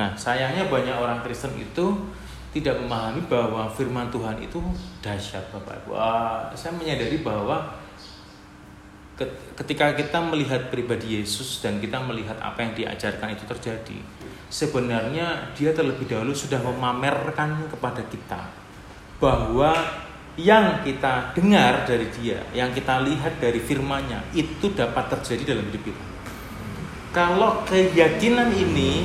Nah, sayangnya banyak orang Kristen itu tidak memahami bahwa firman Tuhan itu dahsyat Bapak Ibu. Ah, saya menyadari bahwa ketika kita melihat pribadi Yesus dan kita melihat apa yang diajarkan itu terjadi, sebenarnya dia terlebih dahulu sudah memamerkan kepada kita bahwa yang kita dengar dari dia, yang kita lihat dari firman-Nya itu dapat terjadi dalam hidup kita. Kalau keyakinan ini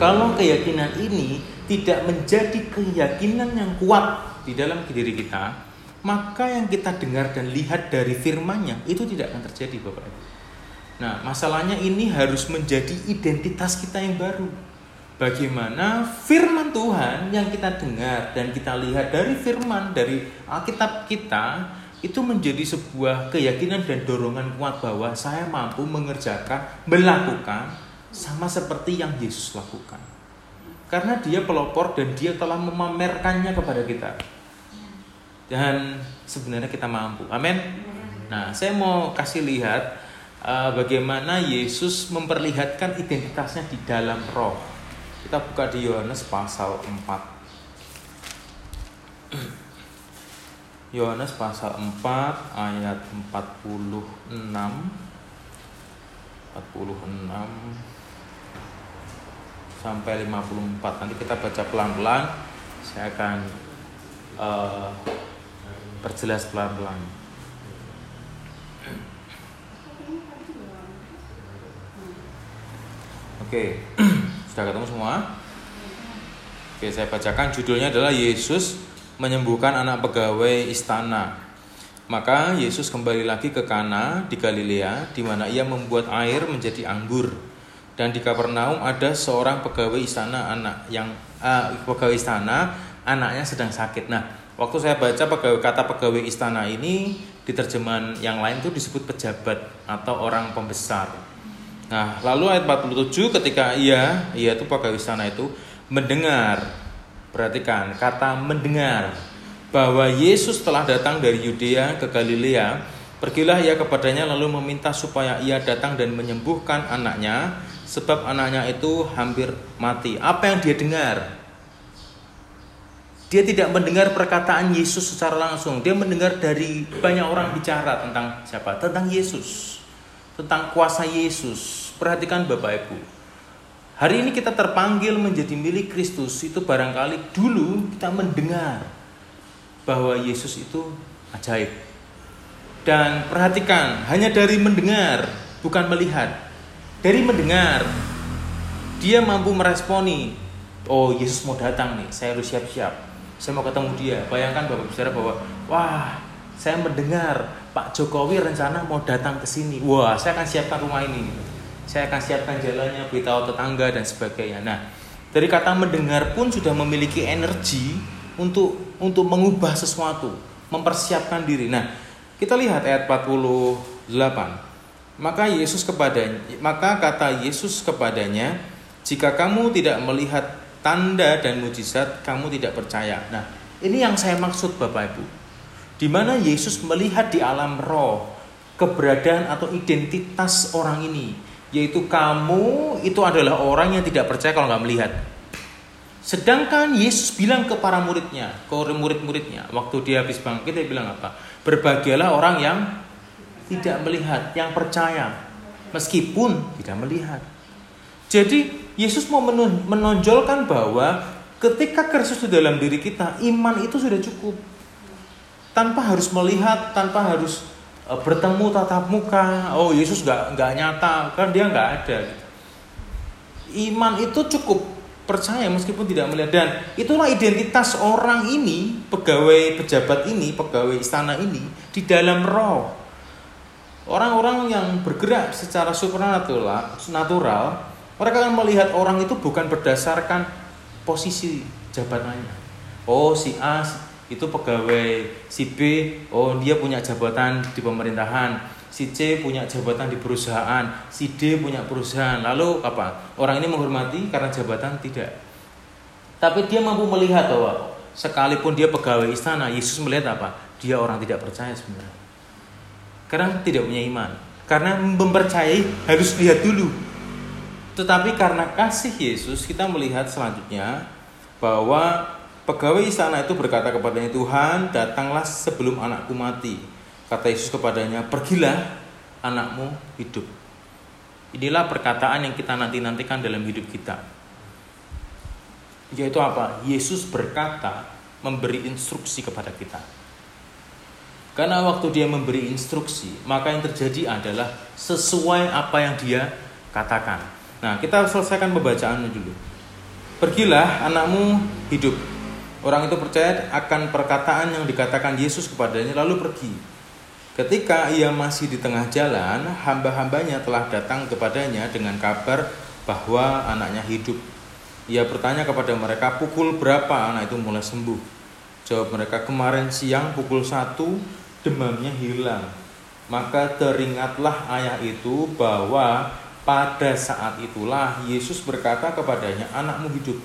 kalau keyakinan ini tidak menjadi keyakinan yang kuat di dalam diri kita, maka yang kita dengar dan lihat dari firman-Nya itu tidak akan terjadi Bapak Ibu. Nah, masalahnya ini harus menjadi identitas kita yang baru. Bagaimana firman Tuhan yang kita dengar dan kita lihat dari firman dari Alkitab kita itu menjadi sebuah keyakinan dan dorongan kuat bahwa saya mampu mengerjakan, melakukan sama seperti yang Yesus lakukan. Karena dia pelopor dan dia telah memamerkannya kepada kita dan sebenarnya kita mampu. Amin. Nah, saya mau kasih lihat uh, bagaimana Yesus memperlihatkan identitasnya di dalam roh. Kita buka di Yohanes pasal 4. Yohanes pasal 4 ayat 46 46 sampai 54. Nanti kita baca pelan-pelan. Saya akan uh, perjelas pelan-pelan. Oke, sudah ketemu semua? Oke, saya bacakan judulnya adalah Yesus menyembuhkan anak pegawai istana. Maka Yesus kembali lagi ke Kana di Galilea, di mana ia membuat air menjadi anggur. Dan di Kapernaum ada seorang pegawai istana anak yang uh, pegawai istana anaknya sedang sakit. Nah, Waktu saya baca pegawai, kata pegawai istana ini di terjemahan yang lain itu disebut pejabat atau orang pembesar. Nah, lalu ayat 47 ketika ia, ia itu pegawai istana itu mendengar, perhatikan kata mendengar bahwa Yesus telah datang dari Yudea ke Galilea, pergilah ia kepadanya lalu meminta supaya ia datang dan menyembuhkan anaknya sebab anaknya itu hampir mati. Apa yang dia dengar? Dia tidak mendengar perkataan Yesus secara langsung. Dia mendengar dari banyak orang bicara tentang siapa? Tentang Yesus. Tentang kuasa Yesus. Perhatikan Bapak Ibu. Hari ini kita terpanggil menjadi milik Kristus. Itu barangkali dulu kita mendengar bahwa Yesus itu ajaib. Dan perhatikan, hanya dari mendengar, bukan melihat. Dari mendengar, dia mampu meresponi, oh Yesus mau datang nih, saya harus siap-siap saya mau ketemu dia. Bayangkan Bapak bicara bahwa, wah, saya mendengar Pak Jokowi rencana mau datang ke sini. Wah, saya akan siapkan rumah ini. Saya akan siapkan jalannya, beritahu tetangga dan sebagainya. Nah, dari kata mendengar pun sudah memiliki energi untuk untuk mengubah sesuatu, mempersiapkan diri. Nah, kita lihat ayat 48. Maka Yesus kepadanya, maka kata Yesus kepadanya, jika kamu tidak melihat tanda dan mujizat kamu tidak percaya. Nah, ini yang saya maksud Bapak Ibu. Di mana Yesus melihat di alam roh keberadaan atau identitas orang ini, yaitu kamu itu adalah orang yang tidak percaya kalau nggak melihat. Sedangkan Yesus bilang ke para muridnya, ke murid-muridnya, waktu dia habis bangkit dia bilang apa? Berbahagialah orang yang tidak melihat, yang percaya, meskipun tidak melihat. Jadi Yesus mau menonjolkan bahwa ketika Kristus di dalam diri kita, iman itu sudah cukup. Tanpa harus melihat, tanpa harus e, bertemu tatap muka. Oh Yesus nggak nggak nyata, kan dia nggak ada. Iman itu cukup percaya meskipun tidak melihat dan itulah identitas orang ini, pegawai pejabat ini, pegawai istana ini di dalam roh. Orang-orang yang bergerak secara supernatural, natural mereka akan melihat orang itu bukan berdasarkan posisi jabatannya. Oh, si A itu pegawai, si B, oh dia punya jabatan di pemerintahan, si C punya jabatan di perusahaan, si D punya perusahaan. Lalu apa? Orang ini menghormati karena jabatan tidak. Tapi dia mampu melihat bahwa sekalipun dia pegawai istana, Yesus melihat apa? Dia orang tidak percaya sebenarnya. Karena tidak punya iman. Karena mempercayai harus lihat dulu Tetapi karena kasih Yesus kita melihat selanjutnya bahwa pegawai istana itu berkata kepadanya Tuhan datanglah sebelum anakku mati. Kata Yesus kepadanya pergilah anakmu hidup. Inilah perkataan yang kita nanti-nantikan dalam hidup kita. Yaitu apa? Yesus berkata memberi instruksi kepada kita. Karena waktu dia memberi instruksi, maka yang terjadi adalah sesuai apa yang dia katakan. Nah, kita selesaikan pembacaannya dulu. Pergilah anakmu hidup. Orang itu percaya akan perkataan yang dikatakan Yesus kepadanya lalu pergi. Ketika ia masih di tengah jalan, hamba-hambanya telah datang kepadanya dengan kabar bahwa anaknya hidup. Ia bertanya kepada mereka, pukul berapa anak itu mulai sembuh? Jawab mereka, kemarin siang pukul satu demamnya hilang. Maka teringatlah ayah itu bahwa pada saat itulah Yesus berkata kepadanya, anakmu hidup.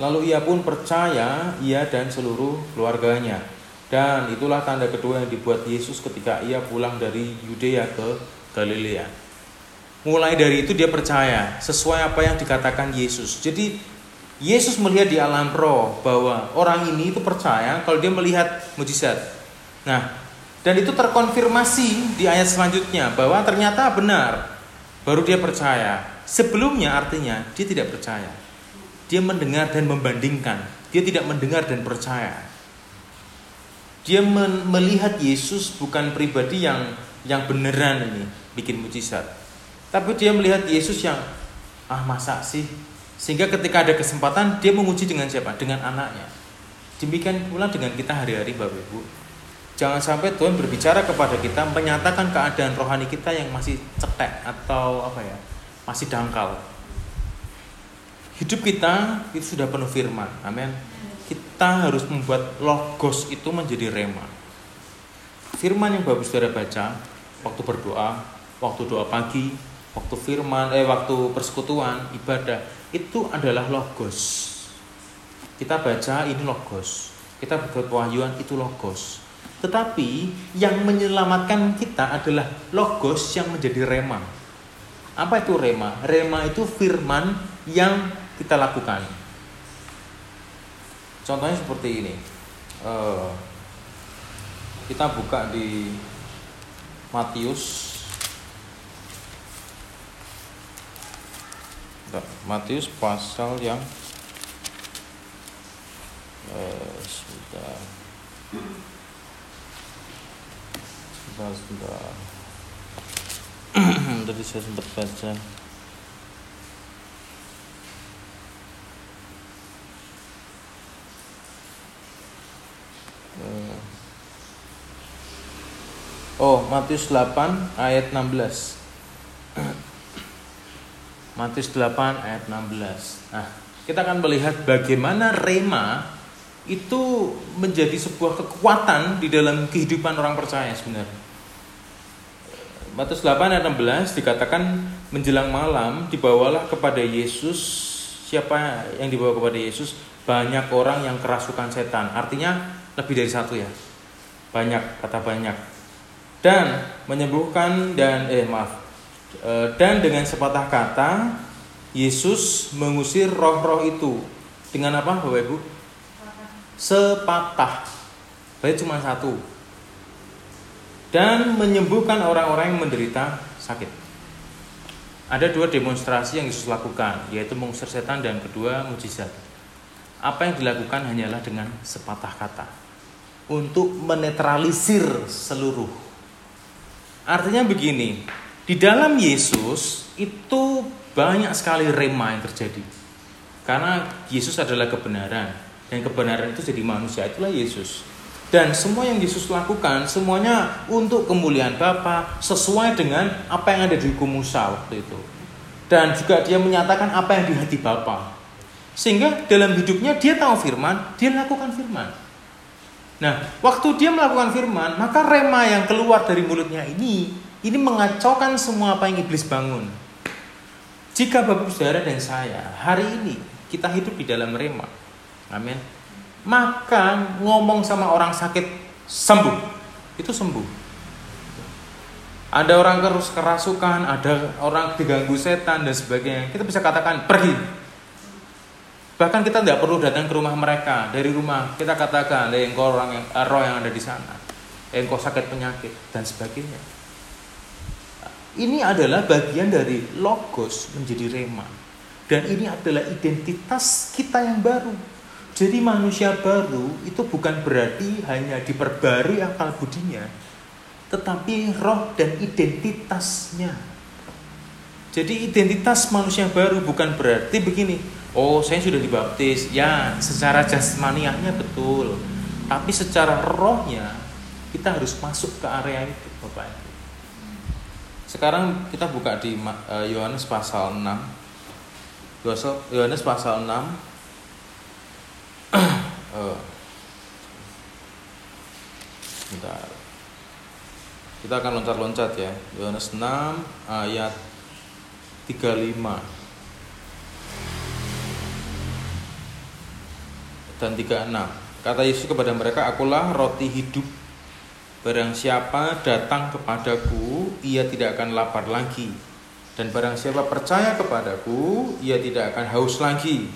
Lalu ia pun percaya, ia dan seluruh keluarganya. Dan itulah tanda kedua yang dibuat Yesus ketika ia pulang dari Yudea ke Galilea. Mulai dari itu dia percaya sesuai apa yang dikatakan Yesus. Jadi Yesus melihat di alam roh bahwa orang ini itu percaya kalau dia melihat mujizat. Nah, dan itu terkonfirmasi di ayat selanjutnya bahwa ternyata benar. Baru dia percaya. Sebelumnya artinya dia tidak percaya. Dia mendengar dan membandingkan. Dia tidak mendengar dan percaya. Dia melihat Yesus bukan pribadi yang yang beneran ini bikin mujizat. Tapi dia melihat Yesus yang ah masa sih? Sehingga ketika ada kesempatan dia menguji dengan siapa? Dengan anaknya. Demikian pula dengan kita hari-hari Bapak Ibu. Jangan sampai Tuhan berbicara kepada kita menyatakan keadaan rohani kita yang masih cetek atau apa ya, masih dangkal. Hidup kita itu sudah penuh firman. Amin. Kita harus membuat logos itu menjadi rema. Firman yang bagus saudara baca waktu berdoa, waktu doa pagi, waktu firman, eh waktu persekutuan, ibadah, itu adalah logos. Kita baca ini logos. Kita berbuat wahyuan itu logos tetapi yang menyelamatkan kita adalah logos yang menjadi rema. Apa itu rema? Rema itu firman yang kita lakukan. Contohnya seperti ini. Uh, kita buka di Matius. Matius pasal yang uh, sudah sebentar sebentar tadi saya sempat baca eh. Oh, Matius 8 ayat 16. Matius 8 ayat 16. Nah, kita akan melihat bagaimana rema itu menjadi sebuah kekuatan di dalam kehidupan orang percaya sebenarnya. Matius 8 ayat 16 dikatakan menjelang malam dibawalah kepada Yesus. Siapa yang dibawa kepada Yesus? Banyak orang yang kerasukan setan. Artinya lebih dari satu ya. Banyak kata banyak. Dan menyembuhkan dan eh maaf dan dengan sepatah kata Yesus mengusir roh-roh itu dengan apa Bapak Ibu sepatah berarti cuma satu dan menyembuhkan orang-orang yang menderita sakit. Ada dua demonstrasi yang Yesus lakukan, yaitu mengusir setan dan kedua mujizat. Apa yang dilakukan hanyalah dengan sepatah kata untuk menetralisir seluruh. Artinya begini, di dalam Yesus itu banyak sekali rema yang terjadi. Karena Yesus adalah kebenaran dan kebenaran itu jadi manusia itulah Yesus. Dan semua yang Yesus lakukan semuanya untuk kemuliaan Bapa sesuai dengan apa yang ada di hukum Musa waktu itu. Dan juga dia menyatakan apa yang di hati Bapa. Sehingga dalam hidupnya dia tahu firman, dia lakukan firman. Nah, waktu dia melakukan firman, maka rema yang keluar dari mulutnya ini ini mengacaukan semua apa yang iblis bangun. Jika Bapak Saudara dan saya hari ini kita hidup di dalam rema. Amin maka ngomong sama orang sakit sembuh itu sembuh Ada orang terus kerasukan, ada orang diganggu setan dan sebagainya. Kita bisa katakan pergi. Bahkan kita tidak perlu datang ke rumah mereka. Dari rumah kita katakan, engkau orang yang, eh, roh yang ada di sana. Engkau sakit penyakit dan sebagainya. Ini adalah bagian dari logos menjadi rema. Dan ini adalah identitas kita yang baru. Jadi manusia baru itu bukan berarti hanya diperbarui akal budinya, tetapi roh dan identitasnya. Jadi identitas manusia baru bukan berarti begini, oh saya sudah dibaptis, ya secara jasmaniahnya betul, tapi secara rohnya kita harus masuk ke area itu Bapak Ibu. Sekarang kita buka di eh, Yohanes pasal 6. Yohanes pasal 6 uh, bentar. Kita akan loncat-loncat ya. Yohanes 6 ayat 35 dan 36. Kata Yesus kepada mereka, "Akulah roti hidup. Barang siapa datang kepadaku, ia tidak akan lapar lagi. Dan barang siapa percaya kepadaku, ia tidak akan haus lagi.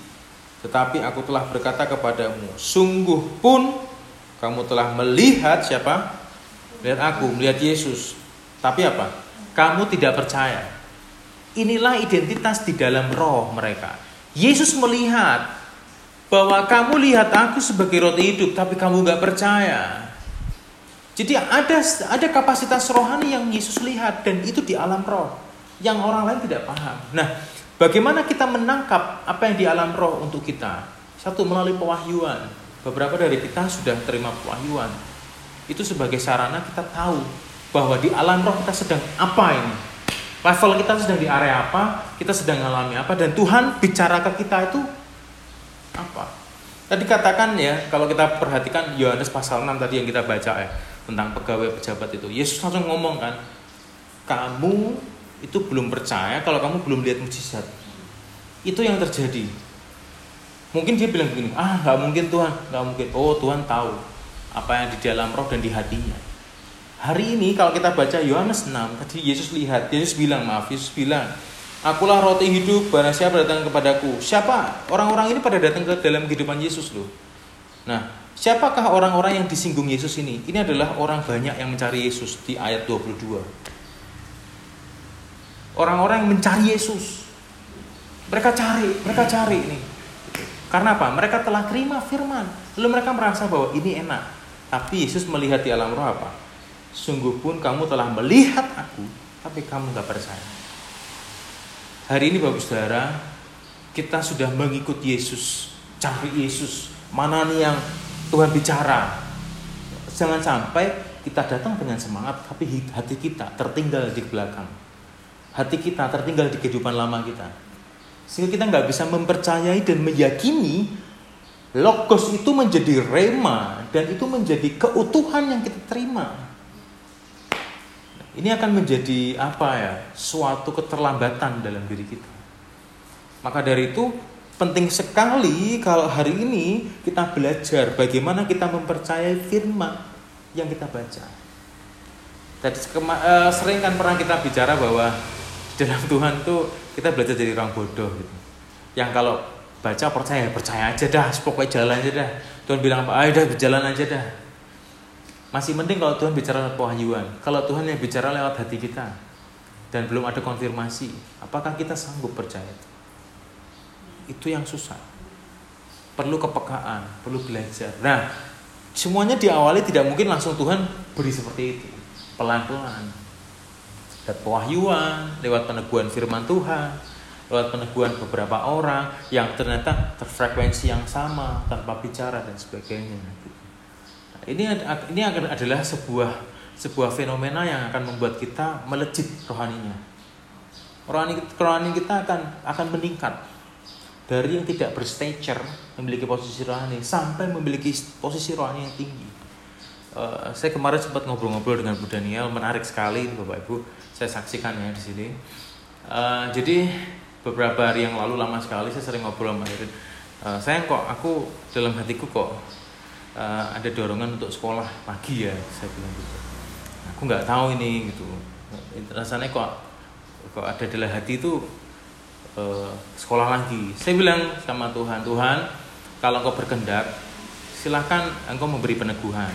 Tetapi aku telah berkata kepadamu, sungguh pun kamu telah melihat siapa? Lihat aku, melihat Yesus. Tapi apa? Kamu tidak percaya. Inilah identitas di dalam roh mereka. Yesus melihat bahwa kamu lihat aku sebagai roti hidup, tapi kamu gak percaya. Jadi ada ada kapasitas rohani yang Yesus lihat dan itu di alam roh yang orang lain tidak paham. Nah, bagaimana kita menangkap apa yang di alam roh untuk kita? Satu melalui pewahyuan. Beberapa dari kita sudah terima pewahyuan itu sebagai sarana kita tahu bahwa di alam roh kita sedang apa ini. Level kita sedang di area apa, kita sedang mengalami apa, dan Tuhan bicara ke kita itu apa. Tadi katakan ya, kalau kita perhatikan Yohanes pasal 6 tadi yang kita baca ya, tentang pegawai pejabat itu. Yesus langsung ngomong kan, kamu itu belum percaya kalau kamu belum lihat mujizat. Itu yang terjadi. Mungkin dia bilang begini, ah nggak mungkin Tuhan, nggak mungkin. Oh Tuhan tahu apa yang di dalam roh dan di hatinya. Hari ini kalau kita baca Yohanes 6, tadi Yesus lihat, Yesus bilang, maaf, Yesus bilang, Akulah roti hidup, barang siapa datang kepadaku. Siapa? Orang-orang ini pada datang ke dalam kehidupan Yesus loh. Nah, siapakah orang-orang yang disinggung Yesus ini? Ini adalah orang banyak yang mencari Yesus di ayat 22. Orang-orang yang mencari Yesus. Mereka cari, mereka cari ini. Karena apa? Mereka telah terima firman. Lalu mereka merasa bahwa ini enak. Tapi Yesus melihat di alam roh apa? Sungguh pun kamu telah melihat aku, tapi kamu gak percaya. Hari ini Bapak Saudara, kita sudah mengikut Yesus, cari Yesus. Mana nih yang Tuhan bicara? Jangan sampai kita datang dengan semangat, tapi hati kita tertinggal di belakang. Hati kita tertinggal di kehidupan lama kita. Sehingga kita nggak bisa mempercayai dan meyakini Logos itu menjadi rema dan itu menjadi keutuhan yang kita terima. Ini akan menjadi apa ya? Suatu keterlambatan dalam diri kita. Maka dari itu penting sekali kalau hari ini kita belajar bagaimana kita mempercayai firman yang kita baca. Tadi uh, sering kan pernah kita bicara bahwa dalam Tuhan tuh kita belajar jadi orang bodoh gitu. Yang kalau baca percaya percaya aja dah pokoknya jalan aja dah. Tuhan bilang apa? Ayo dah berjalan aja dah. Masih penting kalau Tuhan bicara pewahyuan kalau Tuhan yang bicara lewat hati kita. Dan belum ada konfirmasi apakah kita sanggup percaya? itu yang susah. Perlu kepekaan perlu belajar. Nah semuanya diawali tidak mungkin langsung Tuhan beri seperti itu. Pelan-pelan. Dan pewahyuan lewat peneguhan firman Tuhan lewat peneguhan beberapa orang yang ternyata terfrekuensi yang sama tanpa bicara dan sebagainya. Nah, ini ini akan adalah sebuah sebuah fenomena yang akan membuat kita melejit rohaninya. Rohani, rohani kita akan akan meningkat dari yang tidak berstature memiliki posisi rohani sampai memiliki posisi rohani yang tinggi. Uh, saya kemarin sempat ngobrol-ngobrol dengan Bu Daniel menarik sekali Bapak Ibu saya saksikan ya di sini. Uh, jadi beberapa hari yang lalu lama sekali saya sering ngobrol sama Irin uh, saya kok aku dalam hatiku kok uh, ada dorongan untuk sekolah pagi ya saya bilang gitu aku nggak tahu ini gitu rasanya kok kok ada dalam hati itu uh, sekolah lagi. Saya bilang sama Tuhan Tuhan kalau engkau berkehendak silahkan engkau memberi peneguhan.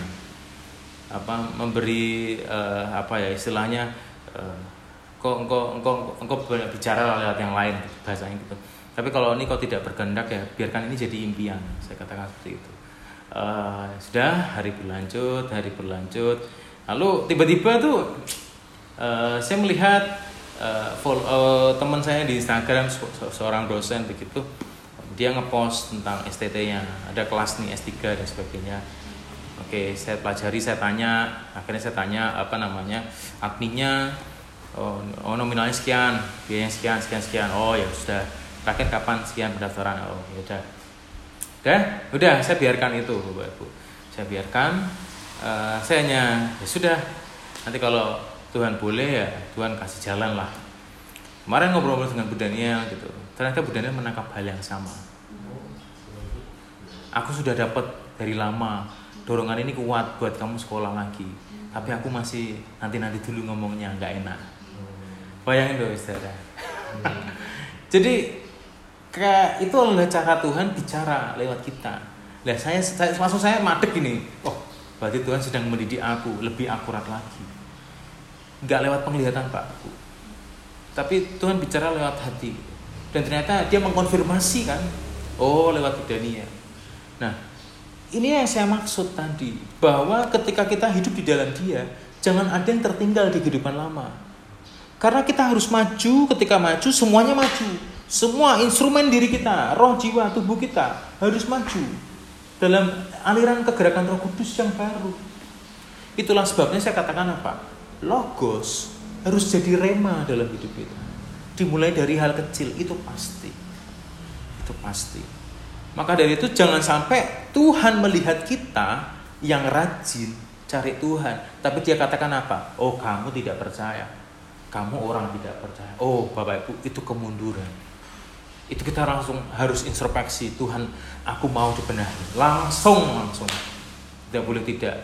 Apa memberi uh, apa ya istilahnya uh, engkau engkau engkau engkau bicara lewat yang lain bahasanya gitu. Tapi kalau ini kau tidak berkehendak ya biarkan ini jadi impian saya katakan seperti itu. Uh, sudah hari berlanjut hari berlanjut. Lalu tiba-tiba tuh uh, saya melihat uh, uh, teman saya di Instagram se seorang dosen begitu dia ngepost tentang STT-nya ada kelas nih S3 dan sebagainya. Oke saya pelajari saya tanya akhirnya saya tanya apa namanya adminnya oh, oh nominalnya sekian biayanya sekian sekian sekian. Oh ya sudah. Terakhir kapan? Sekian pendaftaran. Oh ya udah. Udah udah saya biarkan itu bapak ibu. Saya biarkan uh, saya hanya ya sudah nanti kalau Tuhan boleh ya Tuhan kasih jalan lah kemarin ngobrol-ngobrol dengan Bu Daniel gitu ternyata Bu Daniel menangkap hal yang sama aku sudah dapat dari lama dorongan ini kuat buat kamu sekolah lagi tapi aku masih nanti nanti dulu ngomongnya nggak enak bayangin dong saudara jadi kayak itu adalah cara Tuhan bicara lewat kita. Nah, saya, saya langsung saya madek gini. Oh, berarti Tuhan sedang mendidik aku lebih akurat lagi. Gak lewat penglihatan Pak. Tapi Tuhan bicara lewat hati. Dan ternyata dia mengkonfirmasi kan. Oh, lewat Dania. Nah, ini yang saya maksud tadi. Bahwa ketika kita hidup di dalam dia, jangan ada yang tertinggal di kehidupan lama. Karena kita harus maju, ketika maju semuanya maju semua instrumen diri kita, roh jiwa tubuh kita harus maju dalam aliran kegerakan Roh Kudus yang baru. Itulah sebabnya saya katakan apa? Logos harus jadi rema dalam hidup kita. Dimulai dari hal kecil itu pasti. Itu pasti. Maka dari itu jangan sampai Tuhan melihat kita yang rajin cari Tuhan, tapi dia katakan apa? Oh, kamu tidak percaya. Kamu orang tidak percaya. Oh, Bapak Ibu, itu kemunduran itu kita langsung harus introspeksi Tuhan aku mau dibenahi langsung langsung tidak boleh tidak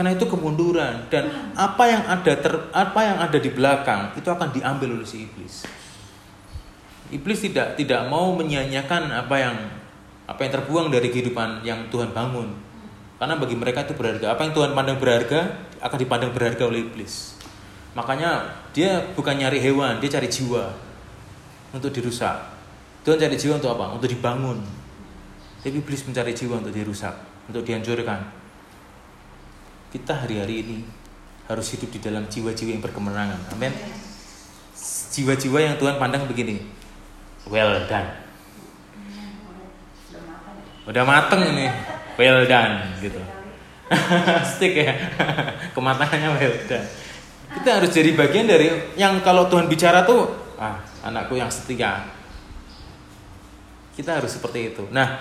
karena itu kemunduran. Dan apa yang ada ter, apa yang ada di belakang itu akan diambil oleh si iblis. Iblis tidak tidak mau menyia-nyiakan apa yang apa yang terbuang dari kehidupan yang Tuhan bangun. Karena bagi mereka itu berharga. Apa yang Tuhan pandang berharga akan dipandang berharga oleh iblis. Makanya dia bukan nyari hewan dia cari jiwa untuk dirusak. Tuhan cari jiwa untuk apa? Untuk dibangun. Tapi iblis mencari jiwa untuk dirusak, untuk dihancurkan. Kita hari-hari ini harus hidup di dalam jiwa-jiwa yang berkemenangan. Amin. Jiwa-jiwa yang Tuhan pandang begini. Well done. Udah mateng ini. Well done gitu. Stick ya. Kematangannya well done. Kita harus jadi bagian dari yang kalau Tuhan bicara tuh, ah, anakku yang setia, kita harus seperti itu. Nah,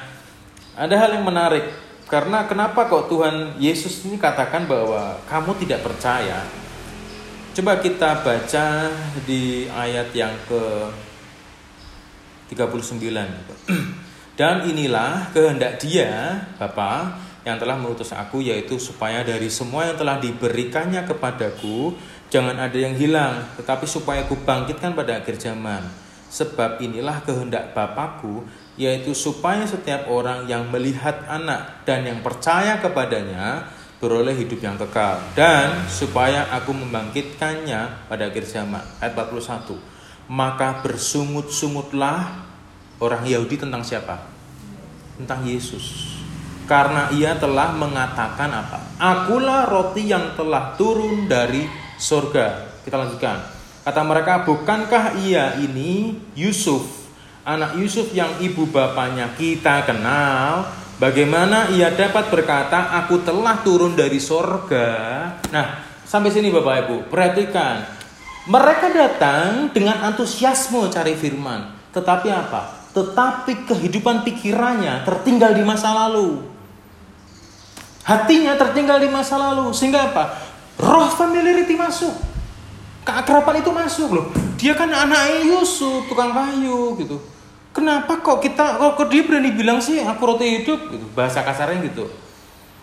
ada hal yang menarik karena kenapa kok Tuhan Yesus ini katakan bahwa kamu tidak percaya? Coba kita baca di ayat yang ke 39. Dan inilah kehendak dia, Bapa, yang telah mengutus aku yaitu supaya dari semua yang telah diberikannya kepadaku jangan ada yang hilang tetapi supaya aku bangkitkan pada akhir zaman sebab inilah kehendak Bapakku yaitu supaya setiap orang yang melihat anak dan yang percaya kepadanya beroleh hidup yang kekal. Dan supaya aku membangkitkannya pada akhir zaman. Ayat 41 maka bersungut-sungutlah orang Yahudi tentang siapa? Tentang Yesus. Karena ia telah mengatakan apa? Akulah roti yang telah turun dari surga kita lanjutkan. Kata mereka bukankah ia ini Yusuf anak Yusuf yang ibu bapaknya kita kenal, bagaimana ia dapat berkata, "Aku telah turun dari sorga"? Nah, sampai sini Bapak Ibu, perhatikan. Mereka datang dengan antusiasme cari firman, tetapi apa? Tetapi kehidupan pikirannya tertinggal di masa lalu. Hatinya tertinggal di masa lalu, sehingga apa? Roh familiarity masuk. Keakraban itu masuk loh. Dia kan anak Yusuf, tukang kayu gitu. Kenapa kok kita kok dia berani bilang sih aku roti hidup gitu, bahasa kasarnya gitu.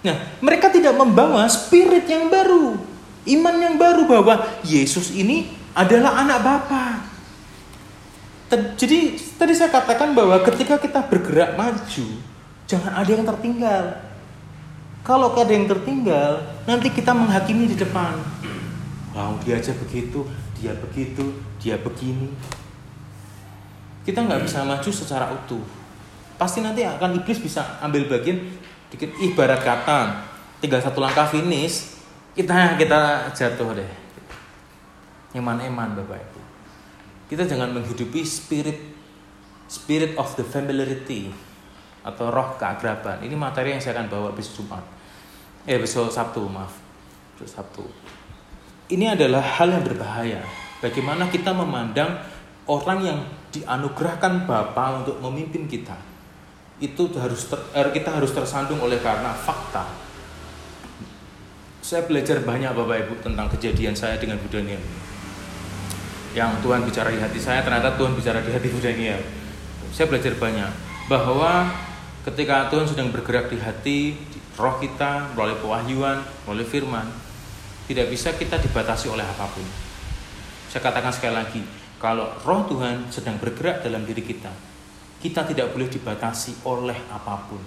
Nah, mereka tidak membawa spirit yang baru, iman yang baru bahwa Yesus ini adalah anak Bapa. Jadi tadi saya katakan bahwa ketika kita bergerak maju, jangan ada yang tertinggal. Kalau ada yang tertinggal, nanti kita menghakimi di depan. Wow, dia aja begitu, dia begitu, dia begini. Kita nggak bisa maju secara utuh. Pasti nanti akan iblis bisa ambil bagian dikit ibarat kata tinggal satu langkah finish kita kita jatuh deh. Eman-eman bapak ibu. Kita jangan menghidupi spirit spirit of the familiarity atau roh keakraban. Ini materi yang saya akan bawa besok Jumat. Eh besok Sabtu maaf. Besok Sabtu. Ini adalah hal yang berbahaya. Bagaimana kita memandang orang yang dianugerahkan Bapa untuk memimpin kita itu harus ter, er, kita harus tersandung oleh karena fakta. Saya belajar banyak Bapak Ibu tentang kejadian saya dengan Bu Daniel. Yang Tuhan bicara di hati saya, ternyata Tuhan bicara di hati Bu Daniel. Saya belajar banyak bahwa ketika Tuhan sedang bergerak di hati, di roh kita, melalui pewahyuan, melalui firman, tidak bisa kita dibatasi oleh apa pun. Saya katakan sekali lagi, kalau roh Tuhan sedang bergerak dalam diri kita, kita tidak boleh dibatasi oleh apa pun.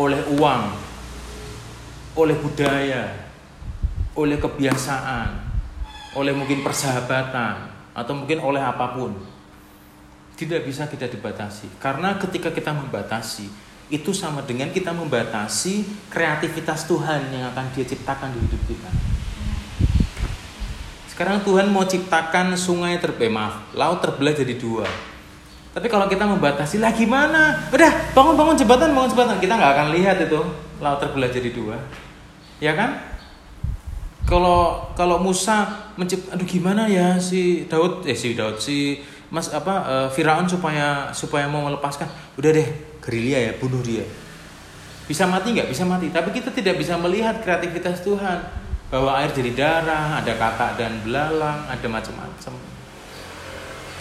Oleh uang, oleh budaya, oleh kebiasaan, oleh mungkin persahabatan, atau mungkin oleh apa pun. Tidak bisa kita dibatasi. Karena ketika kita membatasi, itu sama dengan kita membatasi kreativitas Tuhan yang akan dia ciptakan di hidup kita. Sekarang Tuhan mau ciptakan sungai terbelah, maaf, laut terbelah jadi dua tapi kalau kita membatasi lah gimana? Udah bangun bangun jembatan bangun jembatan kita nggak akan lihat itu laut terbelah jadi dua, ya kan? Kalau kalau Musa mencipt, aduh gimana ya si Daud eh si Daud si Mas apa uh, Firaun supaya supaya mau melepaskan, udah deh gerilya ya bunuh dia. Bisa mati nggak? Bisa mati. Tapi kita tidak bisa melihat kreativitas Tuhan bahwa air jadi darah, ada kakak dan belalang, ada macam-macam.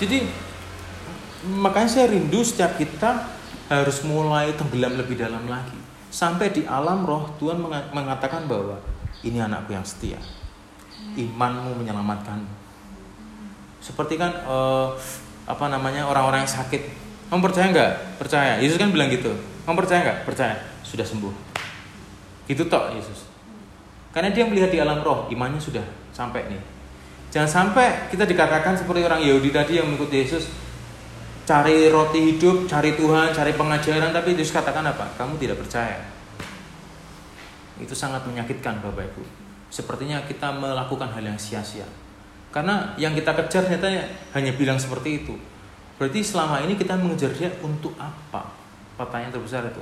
Jadi Makanya saya rindu setiap kita harus mulai tenggelam lebih dalam lagi. Sampai di alam roh Tuhan mengatakan bahwa ini anakku yang setia. Imanmu menyelamatkanmu. Seperti kan uh, apa namanya orang-orang yang sakit. Kamu percaya nggak? Percaya. Yesus kan bilang gitu. Kamu percaya nggak? Percaya. Sudah sembuh. Itu tok Yesus. Karena dia melihat di alam roh, imannya sudah sampai nih. Jangan sampai kita dikatakan seperti orang Yahudi tadi yang mengikuti Yesus, cari roti hidup, cari Tuhan, cari pengajaran, tapi Yesus katakan apa? Kamu tidak percaya. Itu sangat menyakitkan Bapak Ibu. Sepertinya kita melakukan hal yang sia-sia. Karena yang kita kejar ternyata hanya bilang seperti itu. Berarti selama ini kita mengejar dia untuk apa? Pertanyaan terbesar itu.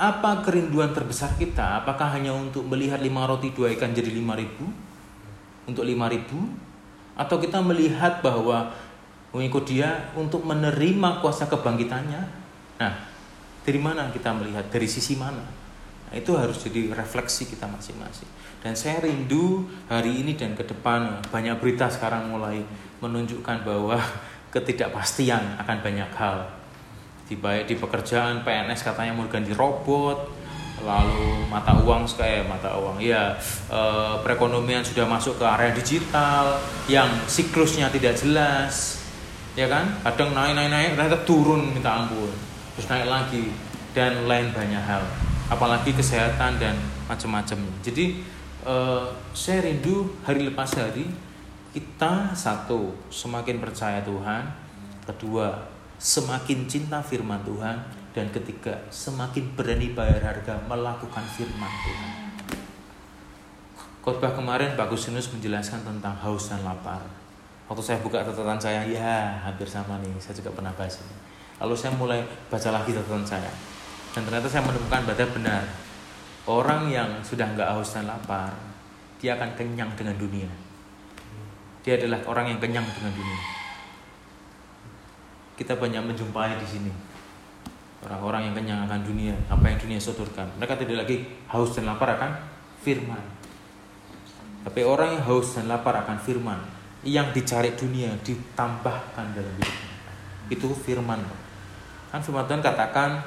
Apa kerinduan terbesar kita? Apakah hanya untuk melihat lima roti dua ikan jadi lima ribu? Untuk lima ribu? Atau kita melihat bahwa mengikut dia untuk menerima kuasa kebangkitannya. Nah, dari mana kita melihat? Dari sisi mana? Nah, itu harus jadi refleksi kita masing-masing. Dan saya rindu hari ini dan ke depan banyak berita sekarang mulai menunjukkan bahwa ketidakpastian akan banyak hal. Di baik di pekerjaan PNS katanya mau ganti robot, lalu mata uang kayak mata uang ya e, perekonomian sudah masuk ke area digital yang siklusnya tidak jelas ya kan? Kadang naik naik naik ternyata turun minta ampun terus naik lagi dan lain banyak hal apalagi kesehatan dan macam-macam. Jadi eh, saya rindu hari lepas hari kita satu semakin percaya Tuhan kedua semakin cinta firman Tuhan dan ketiga semakin berani bayar harga melakukan firman Tuhan. Khotbah kemarin Pak Gusinus menjelaskan tentang haus dan lapar. Waktu saya buka catatan saya ya hampir sama nih saya juga pernah bahas ini. Lalu saya mulai baca lagi catatan saya. Dan ternyata saya menemukan pada benar. Orang yang sudah nggak haus dan lapar dia akan kenyang dengan dunia. Dia adalah orang yang kenyang dengan dunia kita banyak menjumpai di sini. Orang-orang yang kenyang akan dunia apa yang dunia sodorkan. Mereka tidak lagi haus dan lapar akan firman. Tapi orang yang haus dan lapar akan firman. Yang dicari dunia ditambahkan dalam hidup itu firman. Kan firman Tuhan katakan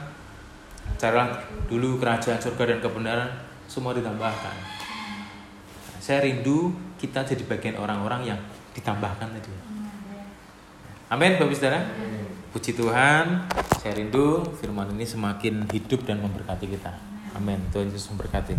cara dulu kerajaan surga dan kebenaran semua ditambahkan. Saya rindu kita jadi bagian orang-orang yang ditambahkan tadi. Amin, Bapak Saudara. Puji Tuhan, saya rindu firman ini semakin hidup dan memberkati kita. Amin. Tuhan Yesus memberkati.